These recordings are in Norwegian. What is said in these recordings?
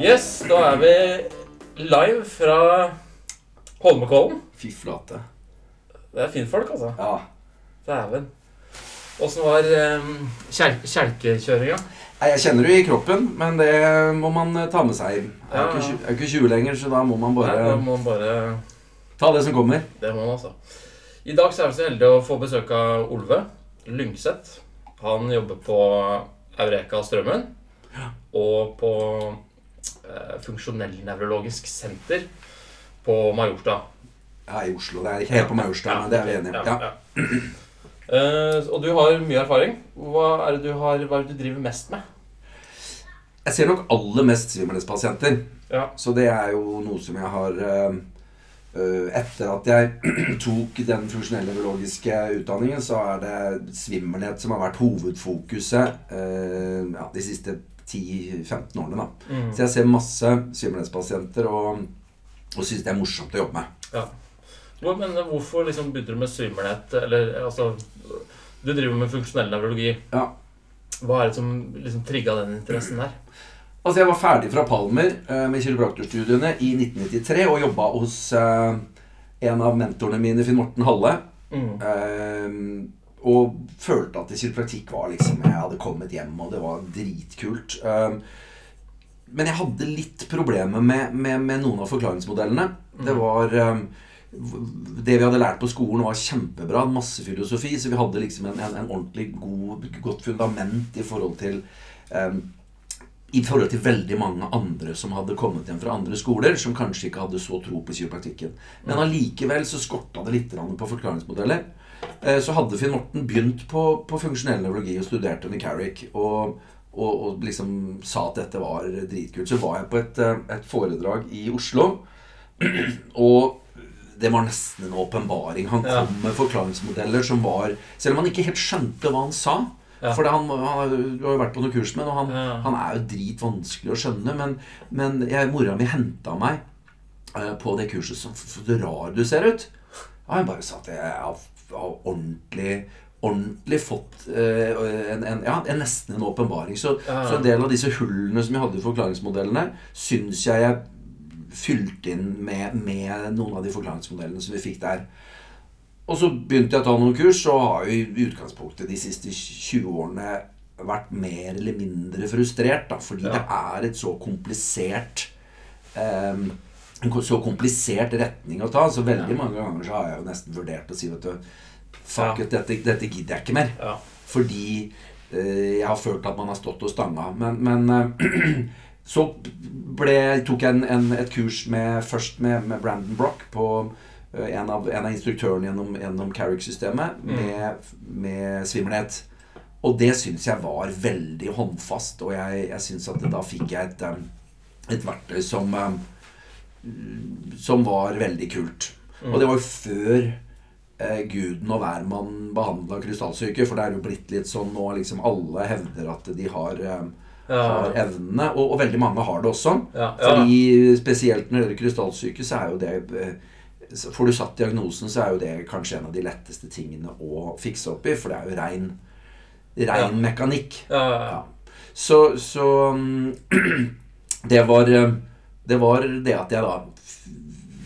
Yes, da er vi live fra Holmenkollen. Fy flate. Det er finfolk, altså. Ja. Dæven. Åssen var um, kjel kjelkekjøringa? Jeg kjenner det i kroppen, men det må man eh, ta med seg. Jeg er ikke, jeg er ikke 20 lenger, så da må man Nei, bare da må man bare ta det som kommer. Det må man, altså. I dag så er vi så heldige å få besøk av Olve Lyngseth. Han jobber på Eureka Strømmen og på Funksjonell-nevrologisk senter på Majorstua. Ja, i Oslo. Det er ikke helt på Majorstua, men det er vi enige om. Ja. Uh, og du har mye erfaring. Hva er det du, har, hva er det du driver mest med? Jeg ser nok aller mest svimmelhetspasienter. Ja. Så det er jo noe som jeg har øh, Etter at jeg tok den funksjonelle biologiske utdanningen, så er det svimmelhet som har vært hovedfokuset uh, ja, de siste 10-15 årene. da. Mm. Så jeg ser masse svimmelhetspasienter og, og syns det er morsomt å jobbe med. Ja. Men hvorfor liksom begynte du med svimmelhet? Eller altså Du driver med funksjonell nevrologi. Ja. Hva er det som liksom trigga den interessen der? Altså Jeg var ferdig fra Palmer eh, med kiropraktorstudiene i 1993 og jobba hos eh, en av mentorene mine, Finn Morten Halle. Mm. Eh, og følte at kiropraktikk var liksom Jeg hadde kommet hjem, og det var dritkult. Eh, men jeg hadde litt problemer med, med, med noen av forklaringsmodellene. Det var eh, Det vi hadde lært på skolen, var kjempebra. Masse filosofi. Så vi hadde liksom en, en, en ordentlig god, godt fundament i forhold til um, i forhold til veldig mange andre som hadde kommet hjem fra andre skoler, som kanskje ikke hadde så tro på kiropraktikken. Men allikevel så skorta det litt på forklaringsmodeller. Eh, Så hadde Finn Morten begynt på, på funksjonell nevrologi og studerte under Carrick. Og, og, og liksom sa at dette var dritkult. Så var jeg på et, eh, et foredrag i Oslo, og det var nesten en åpenbaring. Han Ja. kom med forklaringsmodeller som var Selv om han ikke helt skjønte hva han sa. Ja. For han, han, du har jo vært på noen kurs med ham, og han, Ja. han er jo dritvanskelig å skjønne. Men, men jeg, mora mi henta meg eh, på det kurset som Så rar du ser ut. Og jeg bare sa at jeg har, har ordentlig Ordentlig fått eh, en, en, ja, en, nesten en åpenbaring. Så, Ja. så en del av disse hullene som jeg hadde i forklaringsmodellene, syns jeg jeg fylte inn med, med noen av de forklaringsmodellene som vi fikk der. Og så begynte jeg å ta noen kurs, og har jo i utgangspunktet de siste 20 årene vært mer eller mindre frustrert, da, fordi Ja. det er et så komplisert em, En så komplisert retning å ta. Så veldig mange ganger så har jeg jo nesten vurdert å si vet du, Fuck it, dette, dette gidder jeg ikke mer. Ja. Fordi eh, jeg har følt at man har stått og stanga. Men, men eh, så ble, tok jeg en, en, et kurs med, først med, med Brandon Brock på eh, en, av, en av instruktørene gjennom, gjennom Carrick-systemet Mm. med, med svimmelhet. Og det syns jeg var veldig håndfast, og jeg, jeg syns at da fikk jeg et, et verktøy som Som var veldig kult. Mm. Og det var jo før eh, Guden og hvermann behandla krystallsyke, for det er jo blitt litt sånn nå liksom alle hevder at de har, eh, Ja. har evnene, og, og veldig mange har det også. Ja. ja. Fordi spesielt når det gjelder krystallsyke, så er jo det eh, Får du satt diagnosen, så er jo det kanskje en av de letteste tingene å fikse opp i, for det er jo rein, rein mekanikk. ja, ja, ja. Ja. Så, så mm, det var eh, Det var det at jeg da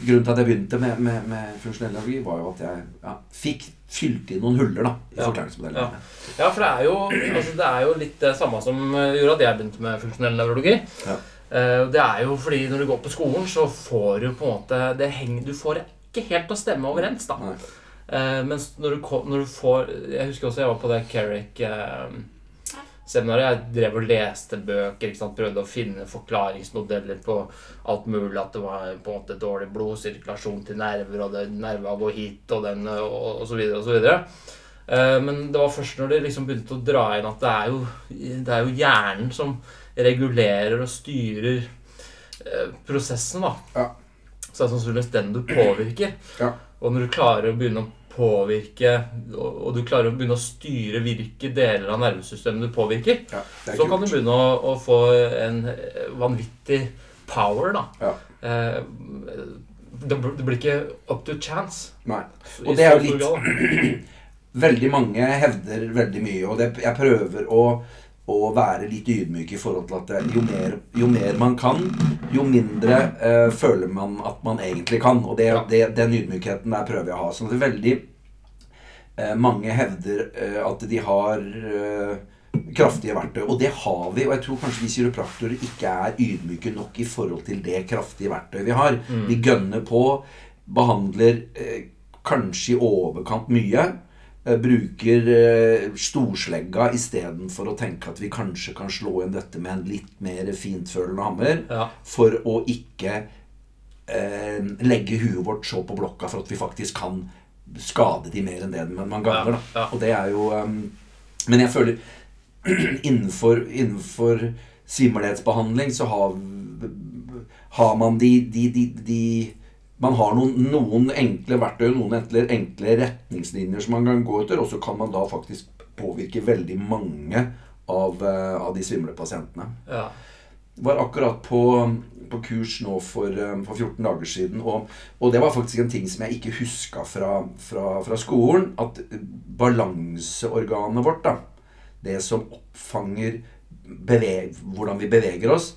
Grunnen til at jeg begynte med, med, med funksjonell nevrologi, var jo at jeg ja, fikk fylt inn noen huller da i Ja. forklaringsmodellen. Ja, for det er, jo, altså det er jo litt det samme som eh, gjorde at jeg begynte med funksjonell nevrologi. Ja. Eh, Det er jo fordi når du går på skolen, så får du på en måte det henger, Du får det ikke helt til å stemme overens, da. Nei. Eh, mens når du, når du får Jeg husker også jeg var på det Carrick-seminaret. jeg drev og leste bøker. Prøvde å finne forklaringsmodeller på alt mulig. At det var på en måte dårlig blodsirkulasjon til nerver, og at nerva går hit, og, den, og, osv. videre. Eh, men det var først når det liksom begynte å dra inn at det er jo, det er jo hjernen som regulerer og styrer eh, prosessen, da. Ja. Så det er sannsynligvis den du påvirker. Ja. Og når du klarer å begynne å påvirke, og, du klarer å begynne å styre hvilke deler av nervesystemet du påvirker, Ja, så kult. kan du begynne å, å få en vanvittig power, da. Ja. Eh, det, blir ikke up to chance. Nei. Og det er jo litt- Veldig mange hevder veldig mye, og det, jeg prøver å å være litt ydmyk i forhold til at det, jo, mer, jo mer man kan, jo mindre eh, føler man at man egentlig kan. Og det, det, den ydmykheten der prøver jeg å ha. Sånn at det er veldig eh, Mange hevder eh, at de har eh, kraftige verktøy. Og det har vi. Og jeg tror kanskje vi kiropraktorer ikke er ydmyke nok i forhold til det kraftige verktøyet vi har. Vi gønner på, behandler eh, kanskje i overkant mye. Eh, Bruker eh, storslegga istedenfor å tenke at vi kanskje kan slå igjen dette med en litt mer fintfølende hammer. Ja. For å ikke eh, legge huet vårt så på blokka for at vi faktisk kan skade de mer enn det men man ganger. Ja, ja. Og det er jo um, Men jeg føler innenfor, innenfor svimmelhetsbehandling så har, har man de, de, de, de man har noen, noen enkle verktøy noen enkle, enkle retningslinjer som man kan gå etter, og så kan man da faktisk påvirke veldig mange av, eh, av de svimle pasientene ja. var akkurat på, på kurs nå for, eh, for 14 dager siden. Og, og det var faktisk en ting som jeg ikke huska fra, fra, fra skolen. At balanseorganet vårt, da, det som oppfanger beveg, hvordan vi beveger oss,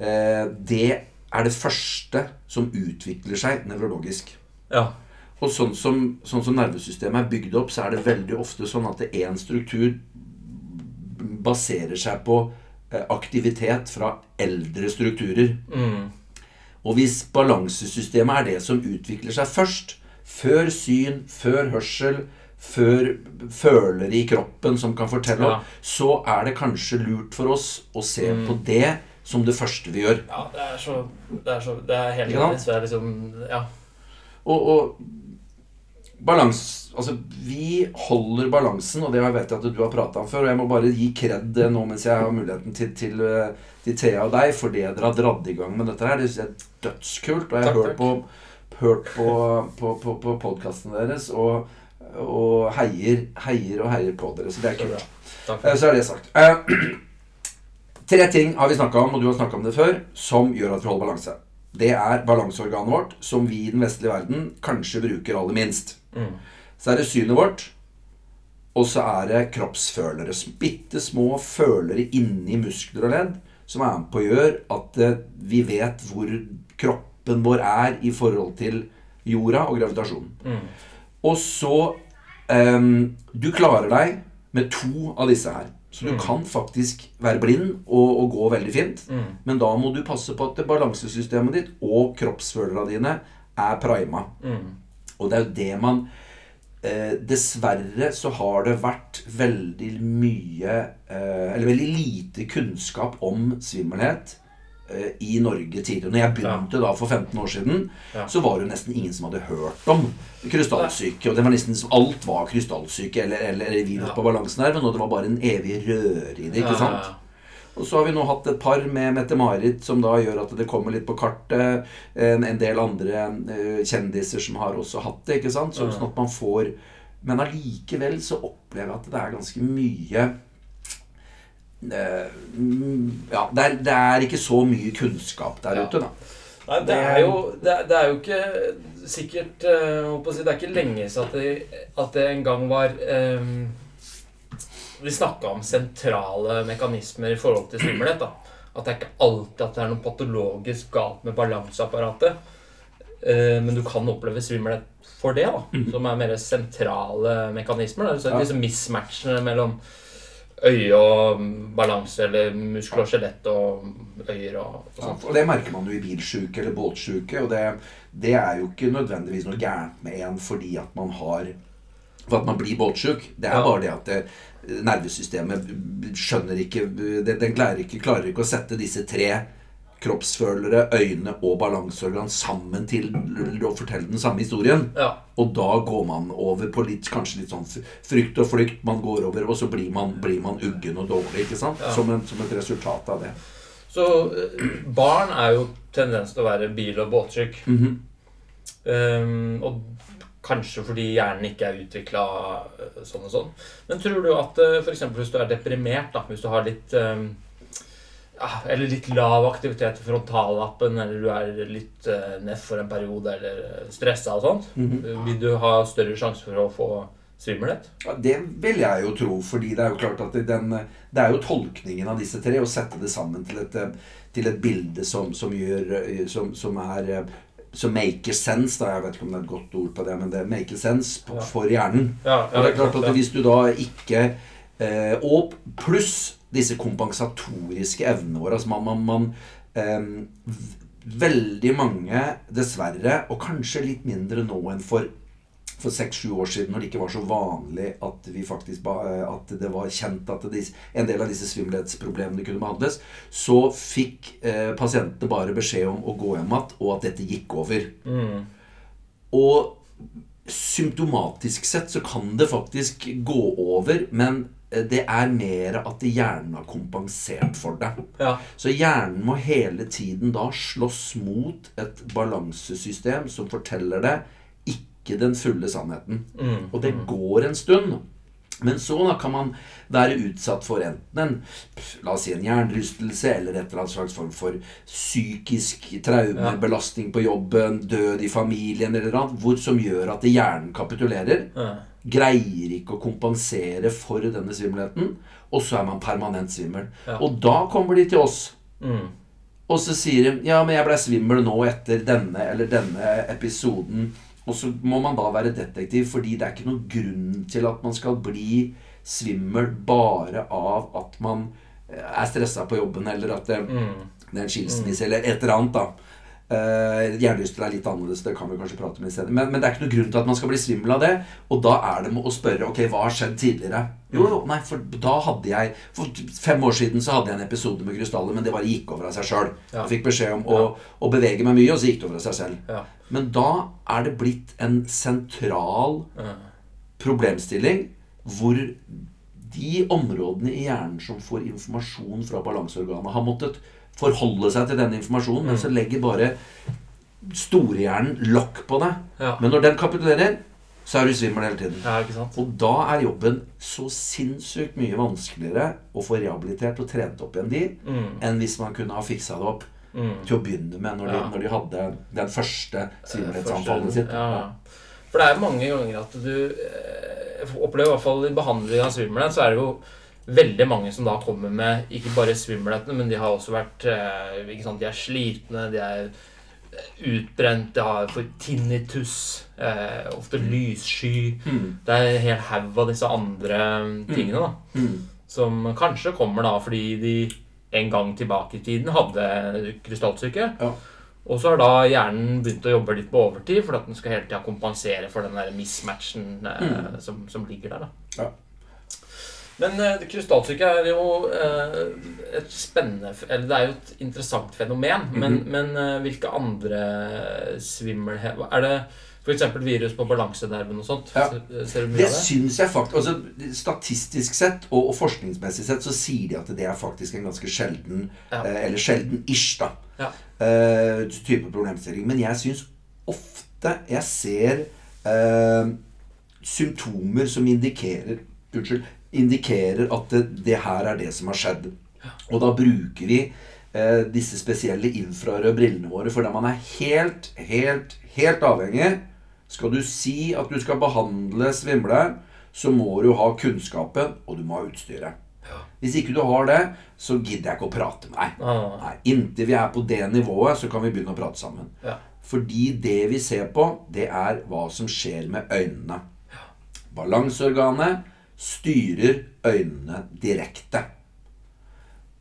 eh, det er det første som utvikler seg nevrologisk. ja. Og sånn som, sånn som nervesystemet er bygd opp, så er det veldig ofte sånn at én struktur baserer seg på eh, aktivitet fra eldre strukturer. Mm. Og hvis balansesystemet er det som utvikler seg først, før syn, før hørsel, før følere i kroppen som kan fortelle, Ja. så er det kanskje lurt for oss å se Mm. på det som det første vi gjør. Ja, det er så Det er, så, det er helt? Så det er liksom Ja. Og, og balans Altså, vi holder balansen, og det vet jeg at du har prata om før. Og jeg må bare gi kred eh, nå mens jeg har muligheten til, til, eh, til Thea og deg for det dere har dratt i gang med dette her. Det synes jeg er dødskult. Og jeg har hørt på, hørt på, på, på, på podkasten deres og, og heier, heier og heier på dere. Så det er kult. Takk. Eh, Så er det sagt. Eh, Tre ting har vi snakka om, og du har snakka om det før, som gjør at vi holder balanse. Det er balanseorganet vårt, som vi i den vestlige verden kanskje bruker aller minst. Mm. Så er det synet vårt, og så er det kroppsfølere. Bitte små følere inni muskler og ledd som er med på å gjøre at eh, vi vet hvor kroppen vår er i forhold til jorda og gravitasjonen. Mm. Og så um, Du klarer deg med to av disse her. Så du Mm. kan faktisk være blind og, og gå veldig fint. Mm. Men da må du passe på at balansesystemet ditt og kroppsfølerne dine er prima. Mm. Og det er jo det man eh, Dessverre så har det vært veldig mye eh, Eller veldig lite kunnskap om svimmelhet i Norge tidligere. Når jeg begynte da for 15 år siden, Ja. så var det jo nesten ingen som hadde hørt om krystallsyke. Og det var nesten som alt var krystallsyke eller, eller, virus Ja. på balansenerven. Og det var bare en evig røre i det. ikke sant? Og så har vi nå hatt et par med Mette-Marit som da gjør at det kommer litt på kartet. En, en del andre eh, kjendiser som har også hatt det. ikke sant? Så. Sånn at man får Men allikevel så opplever jeg at det er ganske mye eh, Ja, det er, det er ikke så mye kunnskap der Ja. ute, da. Nei, det er jo, det er, det er jo ikke sikkert eh, si, Det er ikke lenge siden at at det en gang var um, Vi snakka om sentrale mekanismer i forhold til svimmelhet. At det er ikke alltid at det er noe patologisk galt med balanseapparatet. Uh, men du kan oppleve svimmelhet for det, da. Som er mer sentrale mekanismer. Da. Så Ja. liksom mismatchene mellom øye og balanse, eller muskel og skjelett og øyer og, og sånt. Og det merker man jo i bilsjuke eller båtsjuke. Og det, det er jo ikke nødvendigvis noe gærent med en fordi at man har for at man blir båtsjuk. Det er Ja. bare det at det, nervesystemet skjønner ikke Den klarer ikke, klarer ikke å sette disse tre kroppsfølere, øyne og balanseorgan sammen til å fortelle den samme historien. Ja. Og da går man over på litt, kanskje litt sånn frykt og flykt. Man går over, og så blir man, blir man uggen og dårlig. ikke sant? Ja. Som, en, som et resultat av det. Så eh, barn er jo tendens til å være bil- og båtsyk. -hmm. um, og kanskje fordi hjernen ikke er utvikla sånn og sånn. Men tror du at uh, f.eks. hvis du er deprimert, da, hvis du har litt ja, Eller litt lav aktivitet i frontallappen, eller du er litt uh, neff for en periode, eller stressa og sånt, Mhm. vil du ha større sjanse for å få svimmelhet? Ja, det vil jeg jo tro, fordi det er jo klart at den, det er jo tolkningen av disse tre, å sette det sammen til et, til et bilde som, som gjør som, som er som maker sense. da, Jeg vet ikke om det er et godt ord på det, men det maker sense på, Ja. for hjernen. Ja, Og det er klart at hvis du da ikke eh, Og pluss disse kompensatoriske evnene våre. Altså man, man, man um, Veldig mange, dessverre, og kanskje litt mindre nå enn for for seks-sju år siden, når det ikke var så vanlig at, vi faktisk eh, at det var kjent at det, en del av disse svimmelhetsproblemene kunne behandles, så fikk eh, pasientene bare beskjed om å gå hjem igjen, og at dette gikk over. Mm. Og symptomatisk sett så kan det faktisk gå over, men det er mer at hjernen har kompensert for det. Ja. Så hjernen må hele tiden da slåss mot et balansesystem som forteller det ikke den fulle sannheten. Mm. Og det går en stund. Men så da kan man være utsatt for enten en la oss si en hjernerystelse eller et eller annet slags form for psykisk traume, Ja. belastning på jobben, død i familien eller annet, hvor, som gjør at hjernen kapitulerer. Ja. Greier ikke å kompensere for denne svimmelheten, og så er man permanent svimmel. Ja. Og da kommer de til oss. Mm. Og så sier de ja, men jeg ble svimmel nå etter denne eller denne episoden. Og så må man da være detektiv, fordi det er ikke noen grunn til at man skal bli svimmel bare av at man eh, er stressa på jobben, eller at det, Mm. det er en skilsmisse, eller et eller annet. da. Uh, Hjernerystelser er litt annerledes, det kan vi kanskje prate om i stedet. Men, men det er ikke noen grunn til at man skal bli svimmel av det. Og da er det med å spørre ok, hva har skjedd tidligere. Jo, jo, nei, for da hadde jeg For fem år siden så hadde jeg en episode med krystaller, men det bare gikk over av seg sjøl. Ja. Jeg fikk beskjed om å, å bevege meg mye, og så gikk det over av seg selv. Ja. Men da er det blitt en sentral problemstilling hvor de områdene i hjernen som får informasjon fra balanseorganet, har måttet forholde seg til denne informasjonen, men så legger bare storehjernen lokk på det. Ja. Men når den kapitulerer, så er du svimmel hele tiden. ja? Og da er jobben så sinnssykt mye vanskeligere å få rehabilitert og trent opp igjen de, Mm. enn hvis man kunne ha fiksa det opp Mm. til å begynne med når de, Ja. når de hadde den første svimmelhetsanfallet sitt. Ja. For det er mange ganger at du eh, opplever i hvert fall i behandling av svimmelhet, så er det jo veldig mange som da kommer med ikke bare svimmelhetene, men de har også vært eh, ikke sant, De er slitne, de er utbrent, de har for tinnitus, eh, ofte lyssky Mm. Det er en hel haug av disse andre tingene da Mm. som kanskje kommer da fordi de en gang tilbake i tiden hadde krystallsyke. Ja. Og så har da hjernen begynt å jobbe litt på overtid for at den skal hele tida kompensere for den der mismatchen eh, som, som ligger der. da. Ja. Men uh, krystallsyke er jo uh, et spennende Eller det er jo et interessant fenomen. Men, men uh, hvilke andre svimmelhet Er det f.eks. virus på balansenerven og sånt? Ja. Ser, du mye Det av det? syns jeg faktisk altså, Statistisk sett og, og forskningsmessig sett så sier de at det er faktisk en ganske sjelden Ja. eh, Eller sjelden-ish, da. Ja. eh, type problemstilling. Men jeg syns ofte jeg ser eh, symptomer som indikerer Unnskyld. Indikerer at det, det her er det som har skjedd. Og da bruker vi eh, disse spesielle infrarøde brillene våre, fordi man er helt, helt, helt avhengig. Skal du si at du skal behandle svimleren, så må du ha kunnskapen, og du må ha utstyret. Hvis ikke du har det, så gidder jeg ikke å prate med deg. Ah, Nei, Inntil vi er på det nivået, så kan vi begynne å prate sammen. ja. Fordi det vi ser på, det er hva som skjer med øynene. Balanseorganet styrer øynene direkte.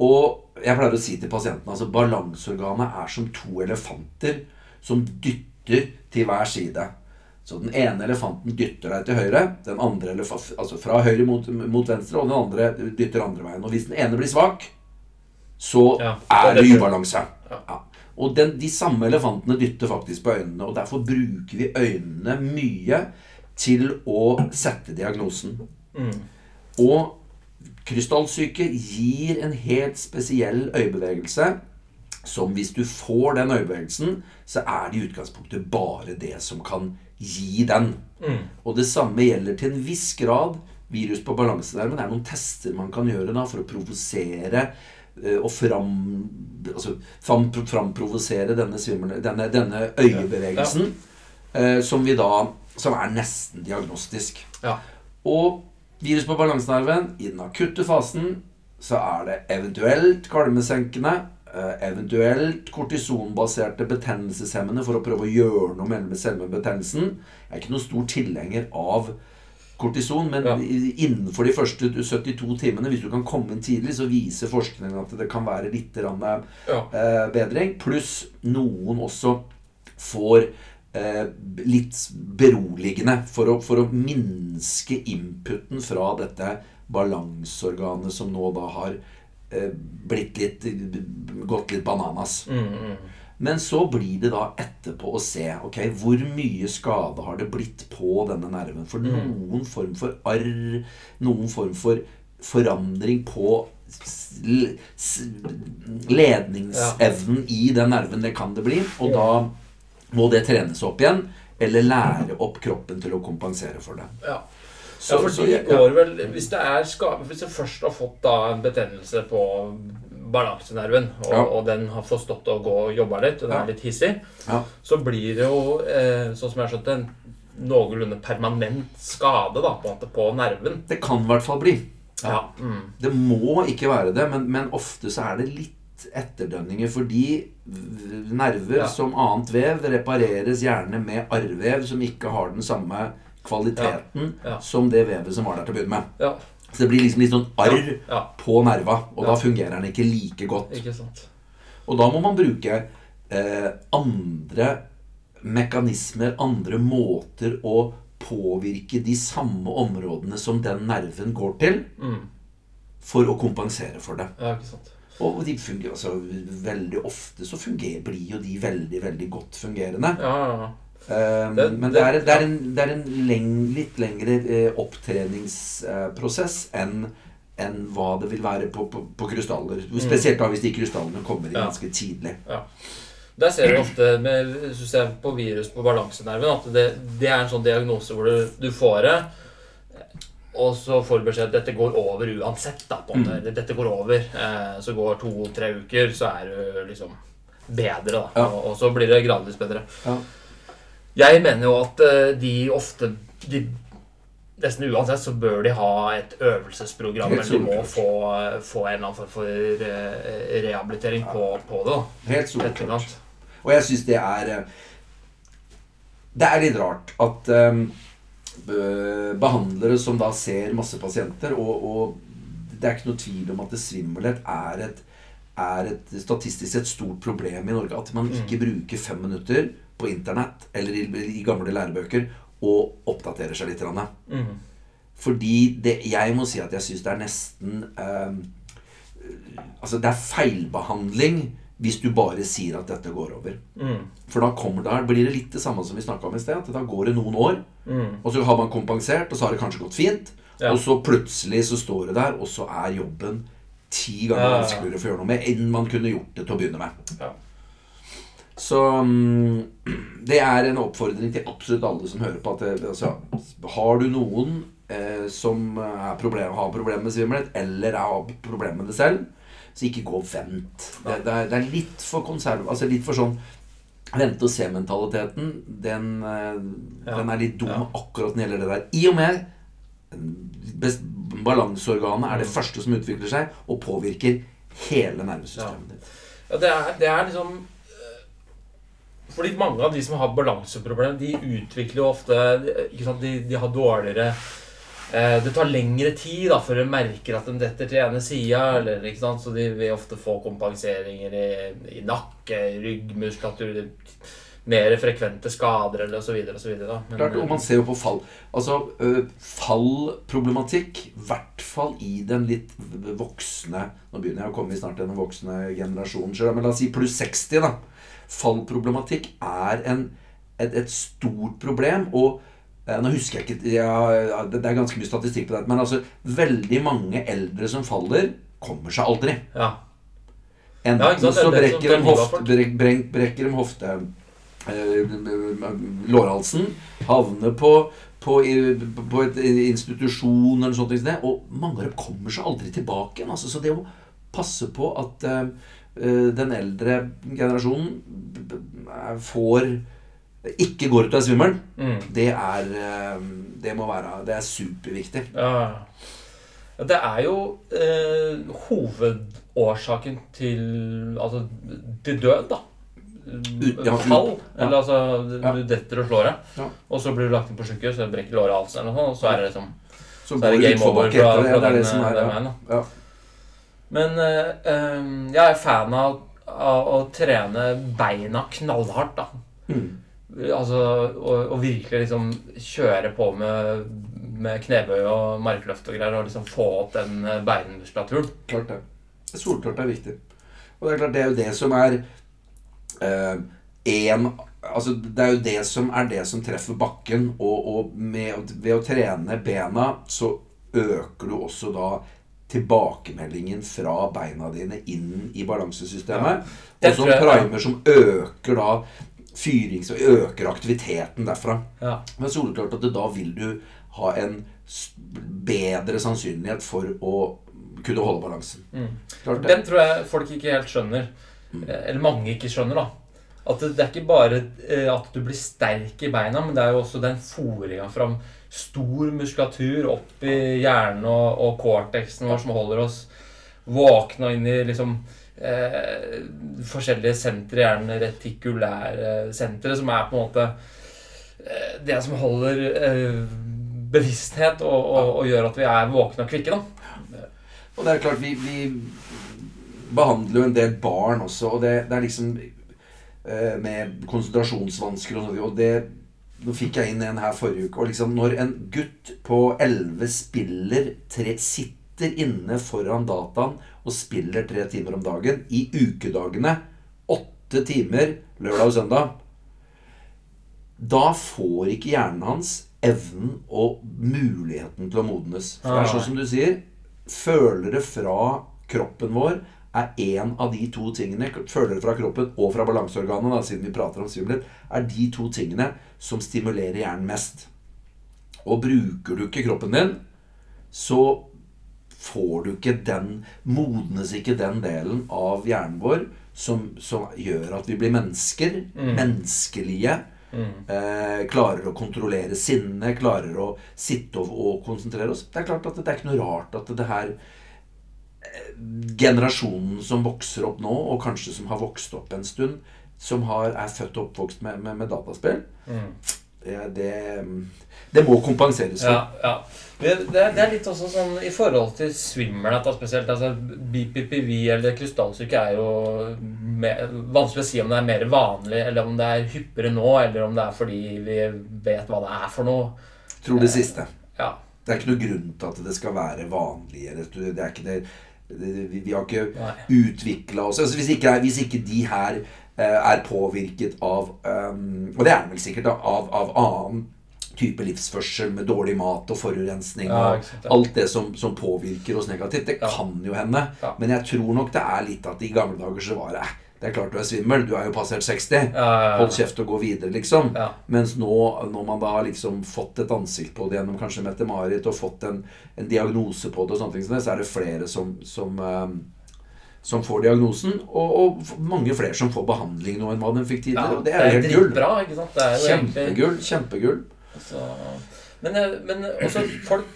Og jeg pleier å si til pasientene altså balanseorganet er som to elefanter som dytter til hver side. Så den ene elefanten dytter deg til høyre, den andre altså fra høyre mot, mot venstre, og den andre dytter andre veien. Og hvis den ene blir svak, så Ja, er det er ubalanse. Ja. Ja. Og den, de samme elefantene dytter faktisk på øynene, og derfor bruker vi øynene mye til å sette diagnosen. Mm. Og krystallsyke gir en helt spesiell øyebevegelse som hvis du får den øyebevegelsen, så er det i utgangspunktet bare det som kan gi den. Mm. Og det samme gjelder til en viss grad virus på balansenerven. Det er noen tester man kan gjøre da for å provosere eh, og fram, altså, fram, framprovosere denne, denne, denne øyebevegelsen. eh, Som vi da Som er nesten diagnostisk. Ja. Og virus på balansenerven, i den akutte fasen, så er det eventuelt kvalmesenkende, eh, eventuelt kortisonbaserte betennelseshemmende for å prøve å gjøre noe med selve betennelsen. Jeg er ikke noen stor tilhenger av kortison, men Ja. innenfor de første 72 timene, hvis du kan komme inn tidlig, så viser forskningen at det kan være litt Ja. eh, bedring. Pluss noen også får litt beroligende for å, for å minske inputen fra dette balanseorganet som nå da har eh, blitt litt gått litt bananas. Mm, mm. Men så blir det da etterpå å se ok, hvor mye skade har det blitt på denne nerven. For noen form for arr, noen form for forandring på ledningsevnen i den nerven, det kan det bli. Og da må det trenes opp igjen, eller lære opp kroppen til å kompensere for det. Ja. Så, ja, for så de går vel Hvis det er Hvis du først har fått da en betennelse på balansenerven, og, Ja. og den har forstått å gå og jobbe litt, og den er litt hissig, ja. så blir det jo, eh, sånn som jeg har skjønt det, en noenlunde permanent skade da, på, på nerven. Det kan i hvert fall bli. Ja. Mm. Det må ikke være det, men, men ofte så er det litt etterdønninger fordi nerver Ja. som annet vev repareres gjerne med arrvev som ikke har den samme kvaliteten Ja. Ja. som det vevet som var der til å begynne med. ja. Så det blir liksom litt sånn arr på nerva, og da fungerer den ikke like godt. Ikke. Og da må man bruke eh, andre mekanismer, andre måter å påvirke de samme områdene som den nerven går til, Mm. for å kompensere for det. Ja, ikke sant. Og de fungerer, altså, veldig ofte så fungerer, blir jo de veldig, veldig godt fungerende. Ja. Eh, Det- men det er, det er en, det er en leng, litt lengre eh, opptreningsprosess enn enn hva det vil være på, på, på krystaller. Spesielt da hvis de krystallene kommer inn Mm. Ja. ganske tidlig. Ja. Der ser du ofte med, på virus på balansenerven, at det, det er en sånn diagnose hvor du, du får det, og så får du beskjed at dette går over uansett. Da, på en måte. Mm. Dette går over. Eh, så går to-tre uker, så er du liksom bedre. Da. Ja. Og, og så blir det gradvis bedre. Ja. Jeg mener jo at eh, de ofte de, Nesten uansett så bør de ha et øvelsesprogram. Eller de må få, få en eller annen form for eh, rehabilitering på, på det. da. Helt soleklart. Og jeg syns det er eh, Det er litt rart at eh, be- behandlere som da ser masse pasienter, og, og det er ikke noe tvil om at det svimmelhet er et, er et statistisk sett stort problem i Norge. At man ikke bruker fem minutter på internett eller i, i gamle lærebøker og oppdaterer seg litt. Mhm. Fordi det, jeg må si at jeg syns det er nesten eh, Altså, det er feilbehandling hvis du bare sier at dette går over. Mm. For da, kommer, det, blir det litt det samme som vi snakka om i sted. At da går det noen år, Mm. og så har man kompensert, og så har det kanskje gått fint. Ja. Og så plutselig så står det der, og så er jobben ti ganger ja, vanskeligere å få gjøre noe med enn man kunne gjort det til å begynne med. Ja. Så mm, det er en oppfordring til absolutt alle som hører på at det, altså, Har du noen eh, som problem, har problemer med svimmelhet, eller har problemer med det selv, så ikke gå og vent. Det, det, er, det er litt for konserv... Altså litt for sånn Vente og se-mentaliteten, den, eh, Ja. den er litt dum Ja. akkurat når det gjelder det der. I og med balanseorganet er det Mm. første som utvikler seg, og påvirker hele nervesystemet ditt. Ja, det er, det er liksom eh, Fordi mange av de som har balanseproblemer, de utvikler jo ofte ikke de, de har dårligere Det tar lengre tid da, før de merker at de detter til ene sida. Så de vil ofte få kompenseringer i, i nakke, ryggmuskulatur Mer frekvente skader eller osv. Klart, og man ser jo på fall Altså, fallproblematikk, i hvert fall i den litt voksne Nå begynner jeg å komme snart til den voksne generasjonen, selv, men la oss si pluss 60, da. Fallproblematikk er en, et, et stort problem, og eh, nå husker jeg ikke ja, Det er ganske mye statistikk på det, men altså veldig mange eldre som faller, kommer seg aldri. Ja. Enten Ja, så brekker de, hofte, brek, brek, brekker de hofte eh, lårhalsen, havner på, på, på et institusjon eller sånt, og mange av dem kommer seg aldri tilbake igjen. Altså, så det å passe på at eh, eh, den eldre generasjonen får ikke går ut og er svimmel, Mm. det er eh, Det må være Det er superviktig. Ja. Det er jo eh, hovedårsaken til Altså til død, da. Ja, ut- Fall. ja. Eller altså du, Ja. detter og slår deg, Ja. og så blir du lagt inn på sjukehus, brekker låret og halsen, eller noe sånt, og så er det liksom Så Så er det game over fra, det. fra Det den, som er den ja. veien. da. Men eh, eh, jeg er fan av, av å trene beina knallhardt, da. Mm. Altså, og, å virkelig liksom kjøre på med, med knebøy og markløft og greier, og liksom få opp den eh, beinmuskulaturen. Klart det. Solklart er viktig. Og det er klart det er jo det som er eh, en Altså, det er jo det som er det som treffer bakken, og, og med, ved å trene bena så øker du også da tilbakemeldingen fra beina dine inn i balansesystemet. Det og som primer som øker da fyrings... og øker aktiviteten derfra. Ja. Men soleklart at det, da vil du ha en bedre sannsynlighet for å kunne holde balansen. Mm. Klart det. Den tror jeg folk ikke helt skjønner. Mm. Eller mange ikke skjønner, da. At det, det er ikke bare eh, at du blir sterk i beina, men det er jo også den fòringa fram stor muskulatur opp i hjernen og, og cortexen vår som holder oss våkne og inn i liksom eh, forskjellige sentre gjerne retikulære sentre, som er på en måte eh, det som holder eh, bevissthet og, og, og gjør at vi er våkne og kvikke. da. Og det er klart, vi, vi behandler jo en del barn også, og det, det er liksom eh, Med konsentrasjonsvansker og sånn. Og det Nå fikk jeg inn en her forrige uke. Og liksom når en gutt på 11 spiller tre, Sitter inne foran dataen og spiller tre timer om dagen i ukedagene, åtte timer lørdag og søndag Da får ikke hjernen hans evnen og muligheten til å modnes. For det er sånn som du sier følere fra kroppen vår er en av de to tingene Følere fra kroppen og fra balanseorganet, da, siden vi prater om svimmelhet, er de to tingene som stimulerer hjernen mest. Og bruker du ikke kroppen din, så får du ikke den Modnes ikke den delen av hjernen vår som, som gjør at vi blir mennesker. Menneskelige. Eh, klarer å kontrollere sinnet, klarer å sitte og, og konsentrere oss. Det er klart at det er ikke noe rart at det her eh, Generasjonen som vokser opp nå, og kanskje som har vokst opp en stund, som har, er født og oppvokst med, med, med dataspill, det, det, det må kompenseres for. Ja, ja. Det, det, er litt også sånn i forhold til svimmelhet spesielt. Altså, BPPV eller krystallsyke er jo mer, vanskelig å si om det er mer vanlig, eller om det er hyppigere nå, eller om det er fordi vi vet hva det er for noe. Tror det siste. Ja. Det er ikke noe grunn til at det skal være vanligere. Det er ikke det, vi, har ikke utvikla oss altså, hvis, ikke, hvis ikke de her er påvirket av um, Og det er den vel sikkert, da, av, av annen type livsførsel med dårlig mat og forurensning og ja. alt det som, som påvirker oss negativt. Det kan jo hende. Ja. Men jeg tror nok det er litt at i gamle dager så var det eh, Det er klart du er svimmel, du er jo passert 60. Ja. Hold kjeft og gå videre, liksom. Mens nå, når man da har liksom fått et ansikt på det gjennom kanskje Mette-Marit, og fått en, en diagnose på det, og sånne ting, så er det flere som, som, eh, som får diagnosen, og, og mange flere som får behandling nå enn hva de fikk Ja, tidligere. og det er helt ikke sant? Er jo egentlig Kjempegull. Kjempegull. Altså, men, eh, men også folk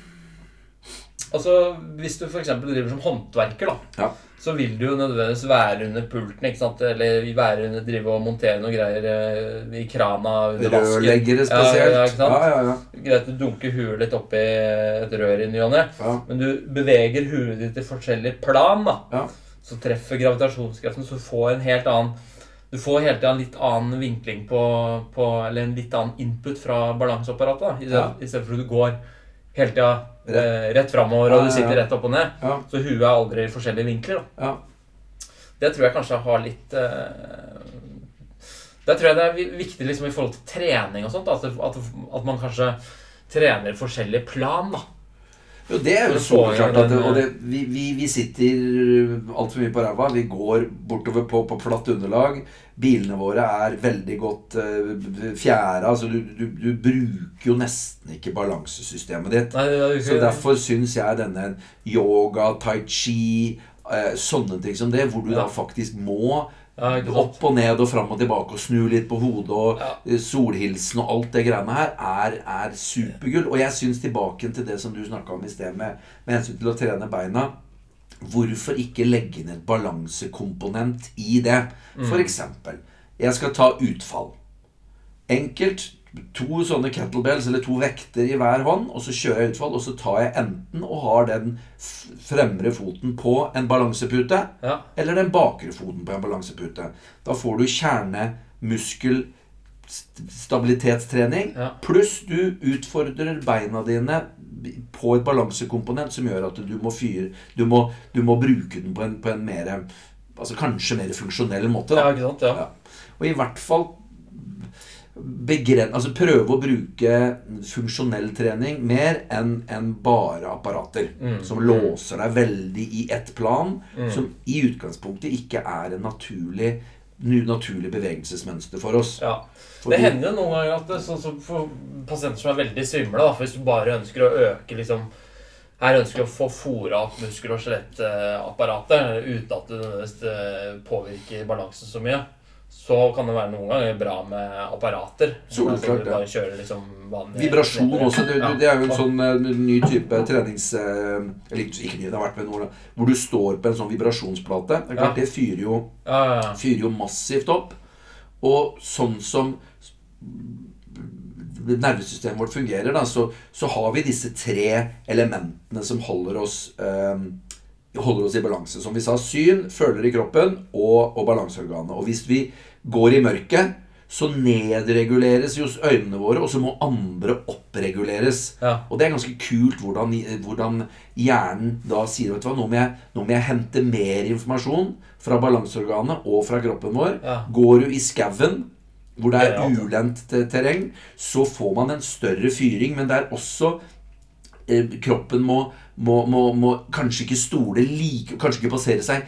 Altså, Hvis du f.eks. driver som håndverker, da, Ja. så vil du jo nødvendigvis være under pulten. ikke sant? Eller være under, drive og montere noe greier eh, i krana under vasken. Rørleggere spesielt. Ja, ja, ikke sant? Ja, ja, ja. Greit du dunker huet litt oppi et rør i ny og ne, men du beveger huet ditt i forskjellig plan. da. ja. Så treffer gravitasjonskraften, så du får en helt annen du får hele tida en litt annen vinkling på, på Eller en litt annen input fra balanseapparatet. da, I stedet, Ja. at du går hele tida eh, rett framover, og du sitter rett opp og ned. ja, Så huet er aldri i forskjellige vinkler. ja. Det tror jeg kanskje har litt eh, Der tror jeg det er viktig liksom i forhold til trening og sånt. da, At, at, at man kanskje trener forskjellig plan. da. Jo, det er jo så klart at Og det, vi, vi, vi sitter altfor mye på ræva. Vi går bortover på, på flatt underlag. Bilene våre er veldig godt uh, fjæra. Altså, du, du, du bruker jo nesten ikke balansesystemet ditt. Nei, det Så derfor syns jeg denne yoga, tai chi, uh, sånne ting som det, hvor du Ja. da faktisk må Ja. Opp og ned og fram og tilbake og snu litt på hodet og Ja. eh, solhilsen og alt det greiene her er, er supergull. Og jeg syns tilbake til det som du snakka om i sted med, med hensyn til å trene beina. Hvorfor ikke legge inn et balansekomponent i det? For eksempel, jeg skal ta utfall. Enkelt. To sånne kettlebells eller to vekter i hver hånd, og så kjører jeg utfall. Og så tar jeg enten og har den fremre foten på en balansepute, Ja. eller den bakre foten på en balansepute. Da får du kjernemuskelstabilitetstrening, Ja. pluss du utfordrer beina dine på et balansekomponent som gjør at du må fyre Du må, du må bruke den på en, på en mer Altså kanskje mer funksjonell måte. ja, ikke sant? Ja. Ja. Og i hvert fall begren, altså prøve å bruke funksjonell trening mer enn en bare apparater. Mm. Som låser deg veldig i ett plan, Mm. som i utgangspunktet ikke er en naturlig, naturlig bevegelsesmønster for oss. Ja. Det hender jo noen ganger at det, så, så for pasienter som er veldig svimle, da, for hvis du bare ønsker å øke liksom her ønsker du å få fora opp muskel- og skjelettapparatet uten at det nødvendigvis eh, påvirker balansen så mye. Så kan det være noen ganger bra med apparater. Soleklart, Altså, du ja. liksom Vibrasjon også. Det, det er jo en sånn eh, ny type trenings... eh, Eller ikke ny, det har vært med noe, hvor du står på en sånn vibrasjonsplate. Det klart, Ja. det fyrer jo, Ja, fyrer jo massivt opp. Og sånn som nervesystemet vårt fungerer, da, så, så har vi disse tre elementene som holder oss eh, holder oss i balanse. Som vi sa, syn, føler i kroppen og, og balanseorganet. Og hvis vi går i mørket, så nedreguleres jo øynene våre, og så må andre oppreguleres. Ja. Og det er ganske kult hvordan, hvordan hjernen da sier vet du hva, nå må, jeg, nå må jeg hente mer informasjon fra balanseorganet og fra kroppen vår. Ja. Går du i skauen, hvor det er ulendt terreng, så får man en større fyring. Men det er også Kroppen må, må, må, må kanskje ikke stole like Kanskje ikke basere seg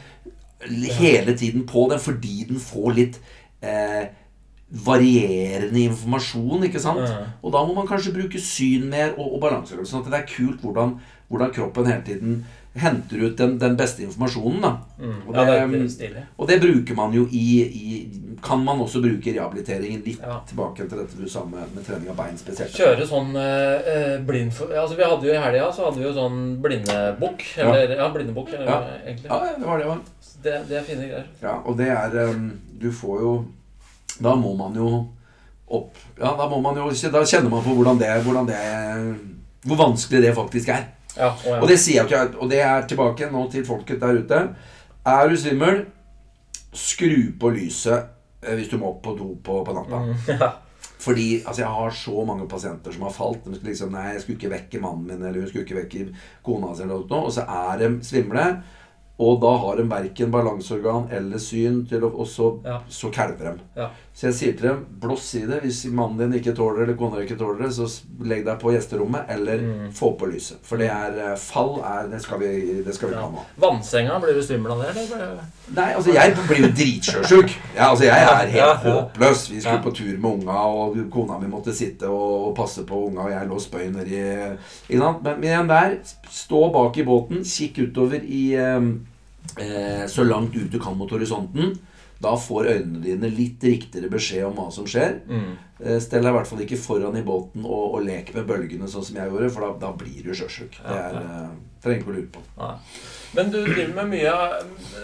hele tiden på den, fordi den får litt eh, varierende informasjon, ikke sant? Og da må man kanskje bruke syn mer og, og balanse. Sånn at det er kult hvordan, hvordan kroppen hele tiden henter ut den, den beste informasjonen. da. Mm. Og ja, det det- er veldig stilig. Og det bruker man jo i, i Kan man også bruke rehabiliteringen. Litt Ja. tilbake til dette du sa med, med trening av bein spesielt. Kjøre sånn eh, eh, blind altså Vi hadde jo i helga så hadde vi jo sånn blindebukk. Ja. Eller ja, blindebukk, eller, Ja. egentlig. Ja, det var det. Var. Det, det er fine greier. Ja, og det er um, Du får jo Da må man jo opp Ja, da må man jo Da kjenner man på hvordan det, hvordan det Hvor vanskelig det faktisk er. Ja, og ja. Og det sier jeg ikke Og det er tilbake nå til folket der ute. Er du svimmel, skru på lyset eh, hvis du må opp på do på, på natta. Mm, ja. Fordi altså, jeg har så mange pasienter som har falt. De skulle liksom, nei, jeg skulle ikke vekke mannen min, eller hun skulle ikke vekke kona si, eller noe, og så er de svimle. Og da har de verken balanseorgan eller syn, til å, og så, Ja. så kalver de. Ja. Så jeg sier til dem blås i det. Hvis mannen din ikke tåler det, eller kona ikke tåler det, så legg deg på gjesterommet, eller Mm. få på lyset. For det er eh, fall er, det skal vi, det skal vi Ja. ha nå. Vannsenga, blir du svimmel av det, eller? Nei, altså jeg blir jo dritsjøsjuk. Ja, altså jeg er helt Ja, håpløs. Vi skulle på tur med unga, og kona mi måtte sitte og, passe på unga, og jeg lå spøy nedi men igjen der, stå bak i båten, kikk utover i eh, eh, Så langt ut du kan mot horisonten. Da får øynene dine litt riktigere beskjed om hva som skjer. Mm. Eh, Stell deg i hvert fall ikke foran i båten og, og lek med bølgene sånn som jeg gjorde, for da, da blir du sjøsjuk. Det er, ja. eh, trenger ikke å lure på. Ja. Men du driver med mye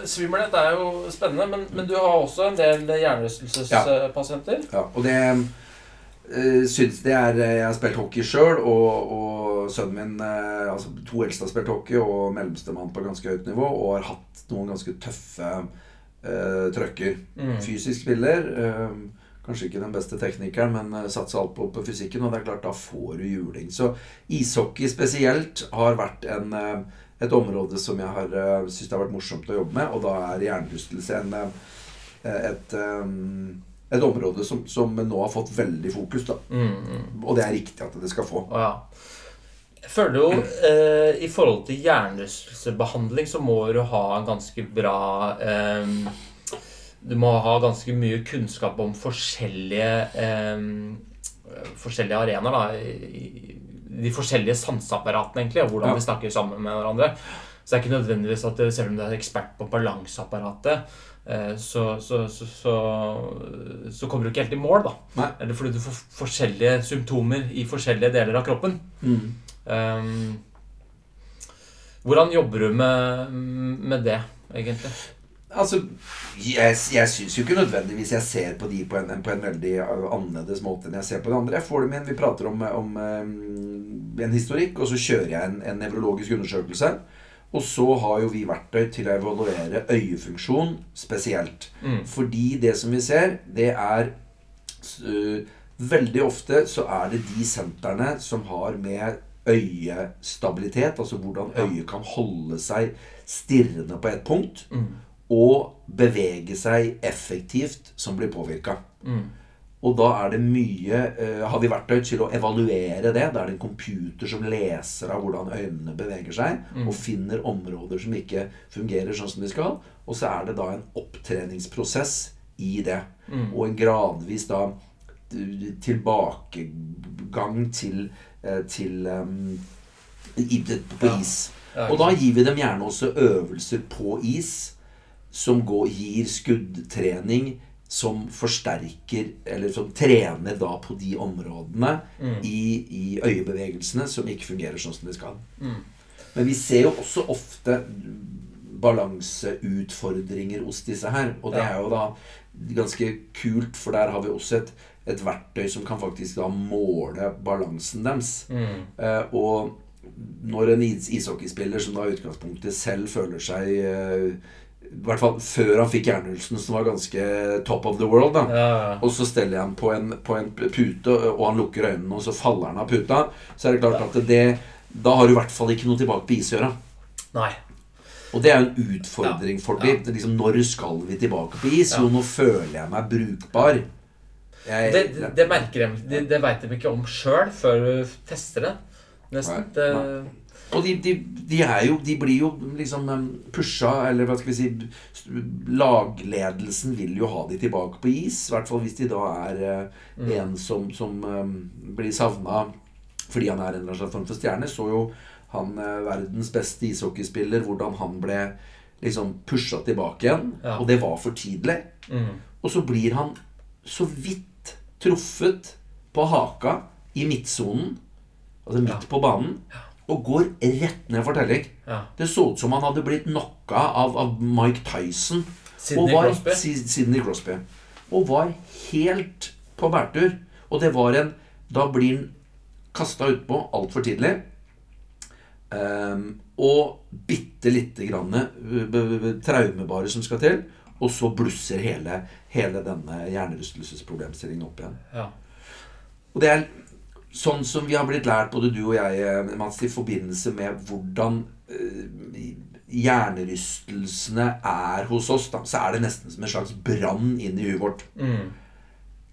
Svimmelhet er jo spennende, men, men du har også en del hjernerystelsespasienter. Ja, og det uh, syns det er Jeg har spilt hockey sjøl, og, og sønnen min altså To eldste har spilt hockey, og mellomstemann på ganske høyt nivå, og har hatt noen ganske tøffe uh, trøkker. Mm. Fysisk spiller. eh, kanskje ikke den beste teknikeren, men uh, satser alt på, på fysikken, og det er klart, da får du juling. Så ishockey spesielt har vært en eh, et område som jeg har uh, syns det har vært morsomt å jobbe med, og da er hjernerystelse en, eh, et, um, et område som, som nå har fått veldig fokus. da Mm, mm. Og det er riktig at det skal få. Ja. Jeg føler jo eh, I forhold til hjernerystelsesbehandling så må du ha en ganske bra eh, Du må ha ganske mye kunnskap om forskjellige eh, Forskjellige arenaer. da i, De forskjellige sanseapparatene, egentlig, og hvordan Ja. vi snakker sammen med hverandre. Så det er ikke nødvendigvis at selv om du er ekspert på balanseapparatet, eh, så, så, så, så, så kommer du ikke helt i mål, da. Nei. Eller fordi du får forskjellige symptomer i forskjellige deler av kroppen. Mm. Um, hvordan jobber du med, med det, egentlig? Altså, jeg, jeg syns jo ikke nødvendigvis jeg ser på de på en, på en veldig annerledes måte enn jeg ser på de andre. Jeg får dem inn, Vi prater om, om um, en historikk, og så kjører jeg en, en nevrologisk undersøkelse. Og så har jo vi verktøy til å evaluere øyefunksjon spesielt. Mm. Fordi det som vi ser, det er uh, Veldig ofte så er det de sentrene som har med øyestabilitet, altså hvordan øyet kan holde seg stirrende på et punkt, Mm. og bevege seg effektivt, som blir påvirka. Mm. Og da er det mye uh, Har vi verktøy til å evaluere det? Da er det en computer som leser av hvordan øynene beveger seg, Mm. og finner områder som ikke fungerer sånn som de skal. Og så er det da en opptreningsprosess i det. Mm. Og en gradvis da tilbakegang til, til um, i, på is. Ja, Og da gir vi dem gjerne også øvelser på is som går, gir skuddtrening som forsterker Eller som trener da på de områdene Mm. i, i øyebevegelsene som ikke fungerer sånn som de skal. Mm. Men vi ser jo også ofte balanseutfordringer hos disse her. Og det Ja. er jo da ganske kult, for der har vi også et, et verktøy som kan faktisk da måle balansen deres. Mm. Eh, og når en is ishockeyspiller som da i utgangspunktet selv føler seg eh, I hvert fall før han fikk hjernerystelsen, som var ganske top of the world, da. Ja, ja. Og så steller jeg ham på en, på en pute, og han lukker øynene, og så faller han av puta. Så er det klart at det Da har du i hvert fall ikke noe tilbake på isøra. Nei. Og det er jo en utfordring for dem. Er Liksom, når skal vi tilbake på is? Ja. Jo, nå føler jeg meg brukbar. Jeg, Det, det, det merker de Det, det veit de ikke om sjøl før du tester det. Nesten. Nei, nei. Og de, de, de er jo De blir jo liksom pusha, eller hva skal vi si Lagledelsen vil jo ha de tilbake på is. I hvert fall hvis de da er eh, Mm. en som, som blir savna fordi han er en eller annen form for stjerne. Så jo han eh, verdens beste ishockeyspiller, hvordan han ble liksom pusha tilbake igjen. Ja. Og det var for tidlig. mm. Og så blir han så vidt truffet på haka i midtsonen, altså midt på banen, og går rett ned for telling. Ja. Det så ut som han hadde blitt knocka av, av Mike Tyson. Sidney var, Crosby. Sidney Crosby. Og var helt på bærtur. Og det var en Da blir han kasta utpå altfor tidlig. Um, og bitte lite grann b- traumebare som skal til. Og så blusser hele, hele denne hjernerystelsesproblemstillingen opp igjen. Ja. Og det er sånn som vi har blitt lært, både du og jeg, eh, Mats, i forbindelse med hvordan eh, hjernerystelsene er hos oss, da, så er det nesten som en slags brann inn i huet vårt. Mm.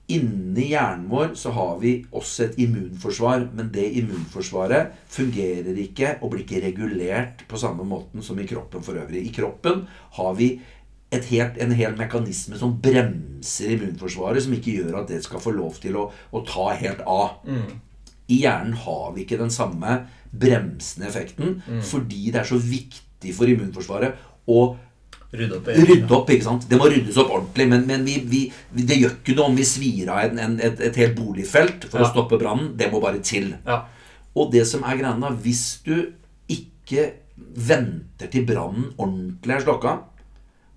Inni hjernen vår så har vi også et immunforsvar, men det immunforsvaret fungerer ikke og blir ikke regulert på samme måten som i kroppen for øvrig. I kroppen har vi helt, en hel mekanisme som bremser immunforsvaret, som ikke gjør at det skal få lov til å, å ta helt av. Mm. I hjernen har vi ikke den samme bremsende effekten fordi det er så viktig for immunforsvaret å Rydde opp rydde opp. ikke sant? Det må ryddes opp ordentlig. Men, men vi, vi, det gjør ikke noe om vi svir av en, en, et, et helt boligfelt for Ja. å stoppe brannen. Det må bare til. Ja. Og det som er greia, hvis du ikke venter til brannen ordentlig er slokka,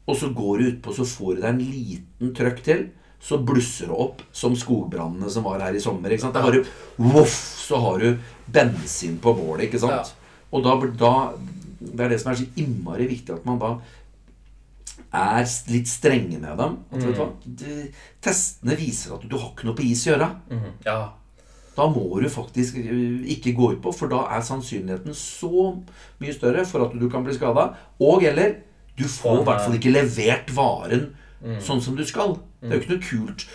og så går du utpå så får du deg en liten trøkk til, så blusser det opp som skogbrannene som var her i sommer. ikke sant? Da har du voff, så har du bensin på bålet. ikke sant? Og da, da Det er det som er så innmari viktig, at man da er litt strenge med dem. At, vet du testene viser at du har ikke noe på is å gjøre. Mm. ja. Da må du faktisk ikke gå utpå, for da er sannsynligheten så mye større for at du kan bli skada. Og eller du får i hvert fall ikke levert varen sånn som du skal. Det er jo ikke noe kult.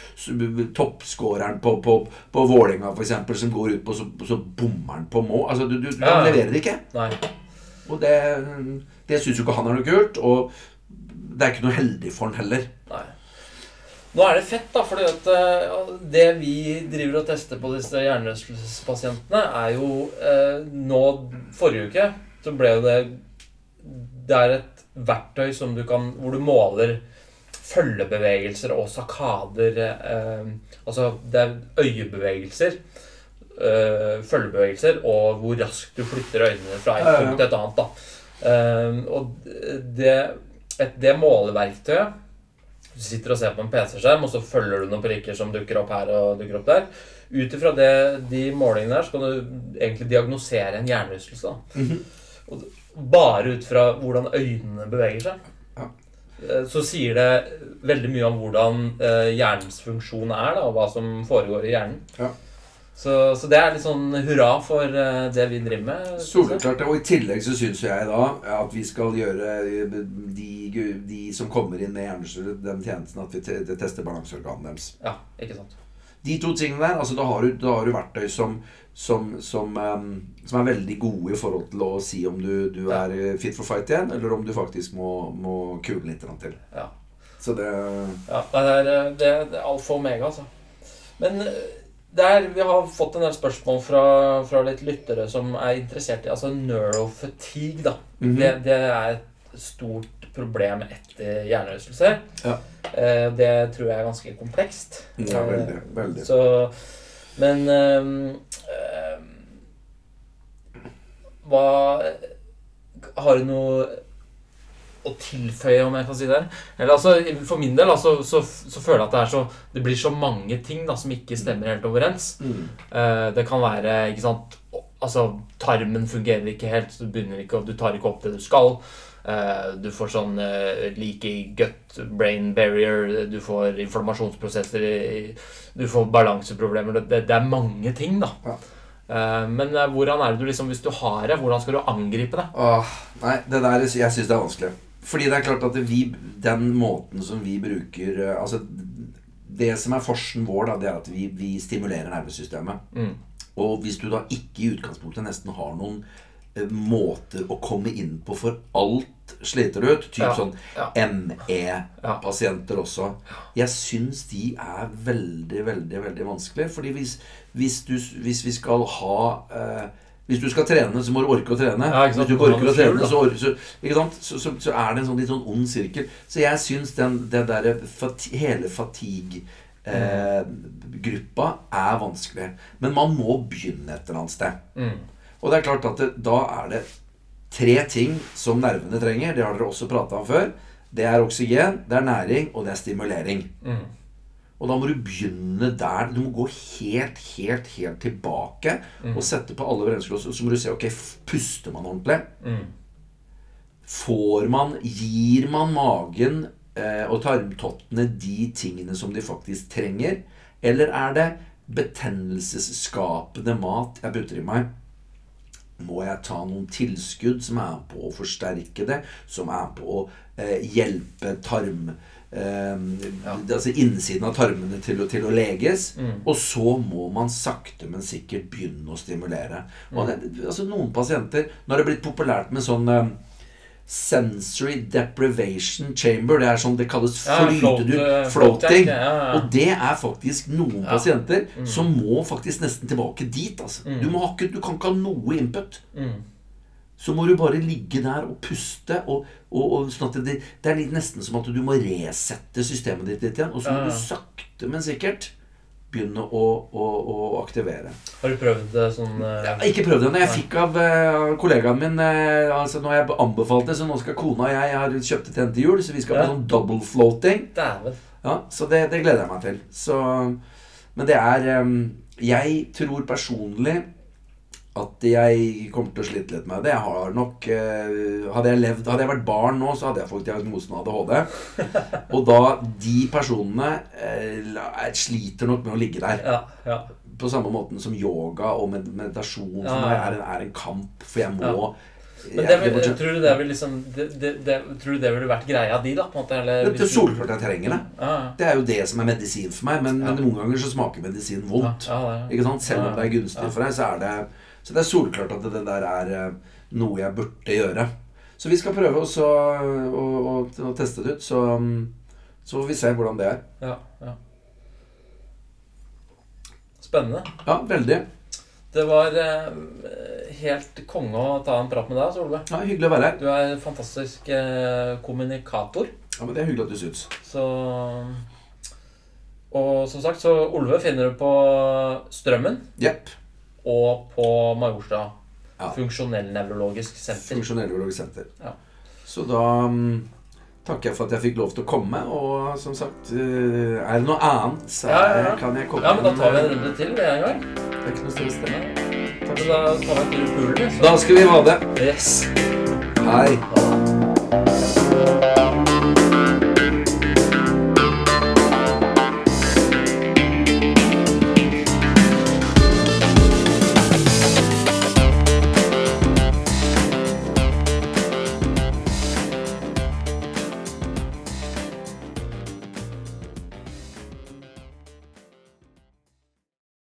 Toppskåreren på, på, på Vålerenga, f.eks., som går ut på, så, så bommer han på mål. Altså, du, du, du Ja. leverer ikke. Nei. Og det, det syns jo ikke han er noe kult. Og det er ikke noe heldig for han heller. Nei. Nå er det fett, da, for at eh, det vi driver og tester på disse hjernerystelsespasientene, er jo eh, Nå, forrige uke, så ble jo det det er et verktøy som du kan, hvor du måler følgebevegelser og sakader eh, Altså det er øyebevegelser, eh, følgebevegelser, og hvor raskt du flytter øynene fra et punkt til et annet. da. Eh, og det, et, det måleverktøyet Du sitter og ser på en PC-skjerm, og så følger du noen prikker som dukker opp her og dukker opp der. Ut ifra de målingene der, så kan du egentlig diagnosere en hjernerystelse. da. -hmm. Og bare ut fra hvordan øynene beveger seg. Ja. Eh, Så sier det veldig mye om hvordan eh, hjernens funksjon er, da, og hva som foregår i hjernen. Ja. Så, så det er litt sånn hurra for eh, det vi driver med. Soleklart. Og i tillegg så syns jeg da at vi skal gjøre de, de som kommer inn med hjernestyret, den tjenesten at vi tester balanseorganet deres. Ja, ikke sant. De to tingene der, altså da har du, da har du verktøy som, som, som, um, som er veldig gode i forhold til å si om du, du Ja. er fit for fight igjen, eller om du faktisk må, må kule litt til. Ja. Så det Ja, det er, eh, det, er alfa og omega, altså. Men eh, det er, vi har fått en del spørsmål fra, fra litt lyttere som er interessert i altså neurofatigue. da. Mhm. det, det er et stort problem etter hjernerystelse. Ja. Eh, det tror jeg er ganske komplekst. Ja, veldig. veldig. Så Men ehm, ehm, Hva Har du noe å tilføye, om jeg kan si det? Eller altså, For min del altså, så, så føler jeg at det, så, det blir så mange ting da, som ikke stemmer helt overens. Mm. Eh, det kan være ikke sant, altså Tarmen fungerer ikke helt, så du, ikke, du tar ikke opp det du skal. Eh, du får sånn like gut brain barrier, du får inflammasjonsprosesser Du får balanseproblemer. Det, det, er mange ting, da. Ja. Eh, men eh, hvordan er det du liksom, hvis du har det, hvordan skal du angripe det? Åh, nei, det der jeg syns det er vanskelig. Fordi det er klart at vi, den måten som vi bruker eh, Altså, det som er forsen vår, da, det er at vi, vi stimulerer nervesystemet. Mm. Og hvis du da ikke i utgangspunktet nesten har noen eh, måter å komme inn på for alt sliter ut, typ Ja, sånn ja. ME-pasienter også Jeg syns de er veldig, veldig veldig vanskelig. Fordi hvis, hvis, du, hvis vi skal ha eh, Hvis du skal trene, så må du orke å trene. Ja. Hvis du ikke orker å trene, så, or- så? Så, så, er det en sånn litt sånn ond sirkel. Så jeg syns den, den derre fati hele fatigue-gruppa er vanskelig. Men man må begynne et eller annet sted. Mm. Og det er klart at det, da er det tre ting som nervene trenger. Det har dere også prata om før. Det er oksygen, det er næring, og det er stimulering. Mm. Og da må du begynne der. Du må gå helt, helt, helt tilbake og sette på alle bremsekloss. Og så må du se ok, puster man ordentlig. Mm. Får man Gir man magen eh, og tarmtottene de tingene som de faktisk trenger? Eller er det betennelsesskapende mat jeg putter i meg? Må jeg ta noen tilskudd som er på å forsterke det? Som er på å eh, hjelpe tarm eh, Altså innsiden av tarmene til til å leges? Mm. Og så må man sakte, men sikkert begynne å stimulere. Mm. det, altså Noen pasienter Nå har det blitt populært med sånn eh, Sensory deprivation chamber. Det er sånn det kalles Ja, float- eh, floating. ja, ja. Og det er faktisk noen pasienter som må faktisk nesten tilbake dit. Altså. Mm. Du, ikke, du kan ikke ha noe input. Mm. Så må du bare ligge der og puste. Og, og, og sånn det, det er nesten som at du må resette systemet ditt litt igjen. Og så må du sakte, men sikkert begynne å, å, å aktivere. Har du prøvd det sånn uh... Ikke prøvd det men Jeg fikk av uh, kollegaen min uh, altså Når jeg anbefalte det, så nå skal kona og jeg Jeg har kjøpt til henne til jul, så vi skal på sånn double floating. Ja, Så det, det gleder jeg meg til. Så, men det er um, Jeg tror personlig at jeg kommer til å slite litt med det. Jeg har nok eh, Hadde jeg levd Hadde jeg vært barn nå, så hadde jeg fått diagnosen ADHD. Og da De personene eh, sliter nok med å ligge der. Ja, ja. På samme måten som yoga og med meditasjon for meg er en, er en kamp. For jeg må Men det, vil, tror du det vil liksom det, det, det, Tror du det ville vært greia di, da? på en måte? Eller, det, er soleklart jeg trenger det. Det er jo det som er medisin for meg. Men, Ja. men noen ganger så smaker medisin vondt. Ja, ja, Ikke sant? Selv om det er gunstig for deg, så er det Så det er solklart at det, der er eh, noe jeg burde gjøre. Så vi skal prøve også å, å, å teste det ut. Så, um, så får vi se hvordan det er. Ja, ja. Spennende. Ja, veldig. Det var eh, helt konge å ta en prat med deg, Solve. Ja, Hyggelig å være her. Du er en fantastisk eh, kommunikator. Ja, men Det er hyggelig at du syns. Så Og som sagt, så Olve finner du på Strømmen Jepp. Og på Majorstua. Ja. Funksjonell-nevrologisk senter. Funksjonellbiologisk senter. Ja. Så da mm, takker jeg for at jeg fikk lov til å komme. Og som sagt, eh, er det noe annet, så Ja, ja, ja. kan jeg komme. Ja, men da tar vi en runde til med en gang. Det er ikke noe stress, det. Da tar vi en tur i pulen. Da skal vi ha det. Yes. Hei.